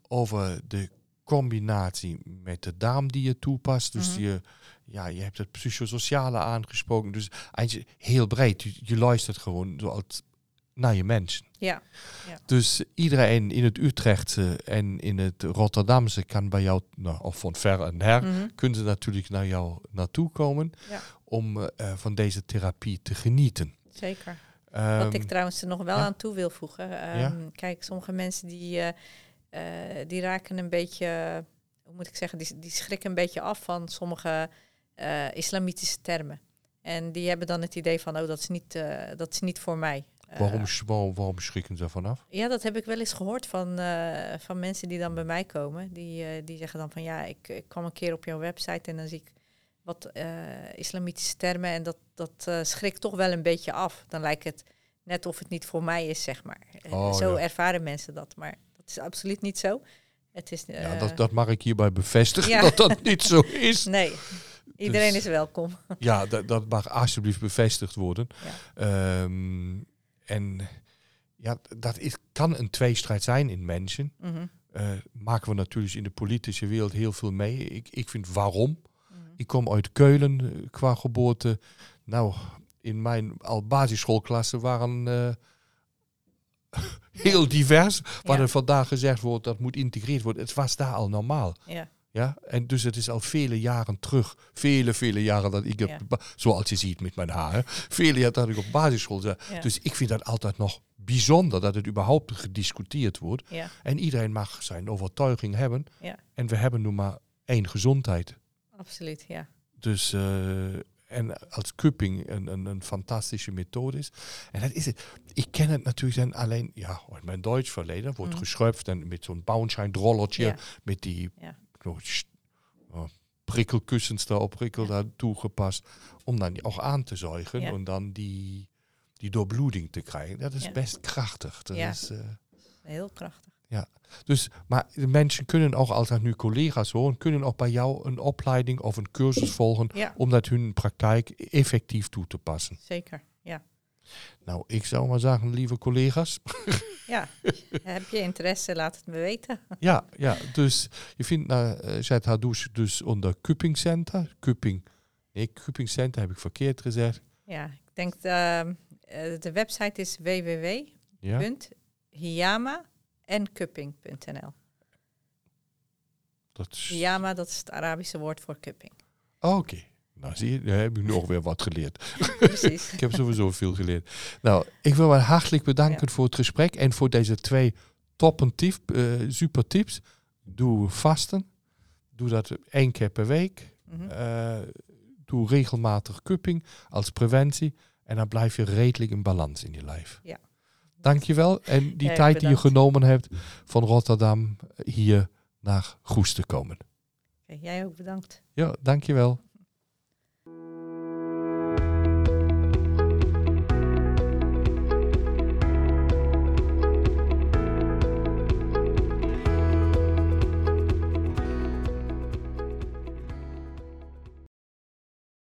Over de combinatie met de darm die je toepast. Dus Mhm. je, ja, je hebt het psychosociale aangesproken. Dus eigenlijk heel breed. Je, je luistert gewoon naar je mensen. Ja, Dus iedereen in het Utrechtse en in het Rotterdamse kan bij jou, nou, of van ver en her, Mhm. kunnen ze natuurlijk naar jou naartoe komen Ja. om eh, van deze therapie te genieten. zeker. Ehm, Wat ik trouwens er nog wel ja. aan toe wil voegen. ehm, Kijk, sommige mensen die, eh, eh, die raken een beetje, hoe moet ik zeggen, die, die schrikken een beetje af van sommige islamitische termen. En die hebben dan het idee van, oh, dat is niet, dat is niet voor mij. Eh, waarom, sch- waarom, waarom schrikken ze vanaf? Ja, dat heb ik wel eens gehoord van, eh, van mensen die dan bij mij komen. Die, eh, die zeggen dan van ja, ik, ik kwam een keer op jouw website en dan zie ik wat eh, islamitische termen en dat, dat eh, schrikt toch wel een beetje af. Dan lijkt het net of het niet voor mij is, zeg maar. Eh, Oh, zo ja. ervaren mensen dat, maar dat is absoluut niet zo. Het is, ja, eh, dat, dat mag ik hierbij bevestigen, ja. dat dat niet zo is. <laughs> Nee, Iedereen Dus- is welkom. Ja, dat, dat mag alsjeblieft bevestigd worden. Ja. Ehm, en ja, dat is, kan een tweestrijd zijn in mensen. Eh, maken we natuurlijk in de politische wereld heel veel mee. Ik, ik vind waarom. mhm. Ik kom uit Keulen eh, qua geboorte. Nou, in mijn al basisschoolklasse waren eh, <laughs> heel divers. Wat Ja. er vandaag gezegd wordt, dat moet integreerd worden. Het was daar al normaal. Ja, Ja, en dus het is al vele jaren terug. Vele, vele jaren dat ik, Ja. zoals je ziet met mijn haar, vele jaren dat ik op basisschool zat. ja, Dus ik vind dat altijd nog bijzonder dat het überhaupt gediscuteerd wordt. ja, En iedereen mag zijn overtuiging hebben. En we hebben nu maar één gezondheid. absoluut. Ja, Dus, eh, en als cupping een, een, een fantastische methode is. En dat is het. Ik ken het natuurlijk dan alleen, ja, uit mijn Duits verleden. Wordt Mhm. geschrupt en met zo'n Bauenschein-drollertje. Ja. Met die Ja. oh, prikkelkussens daarop, prikkel Ja. daar toegepast. Om dan ook aan te zuigen. Ja. En dan die, die doorbloeding te krijgen. Dat is Ja. best krachtig. Dat Ja. is, eh, heel krachtig. dus, maar de mensen kunnen ook altijd nu collega's horen, kunnen ook bij jou een opleiding of een cursus volgen Ja, om dat hun praktijk effectief toe te passen. zeker. Ja, Nou, ik zou maar zeggen, lieve collega's. <laughs> ja. heb je interesse, laat het me weten. ja, ja, dus je vindt naar uh, Zet Hadouche dus onder Cupping Center. Cupping, nee, Cupping Center heb ik verkeerd gezegd. Ja, ik denk ehm, eh, de website is www.hiyama-en-cupping.nl. Dat is... Hiyama, dat is het Arabische woord voor cupping. Oké, nou zie je, daar heb ik nog weer wat geleerd. Precies. <laughs> Ik heb sowieso veel geleerd. Nou, ik wil wel hartelijk bedanken voor het gesprek en voor deze twee toppen tip, eh, super tips. Doe vasten. Doe dat één keer per week. Mhm. Eh, doe regelmatig cupping als preventie. En dan blijf je redelijk in balans in je lijf. Ja. Dankjewel. En <laughs> die tijd die je genomen hebt van Rotterdam hier naar Goes te komen. Jij ook bedankt. Ja, dankjewel.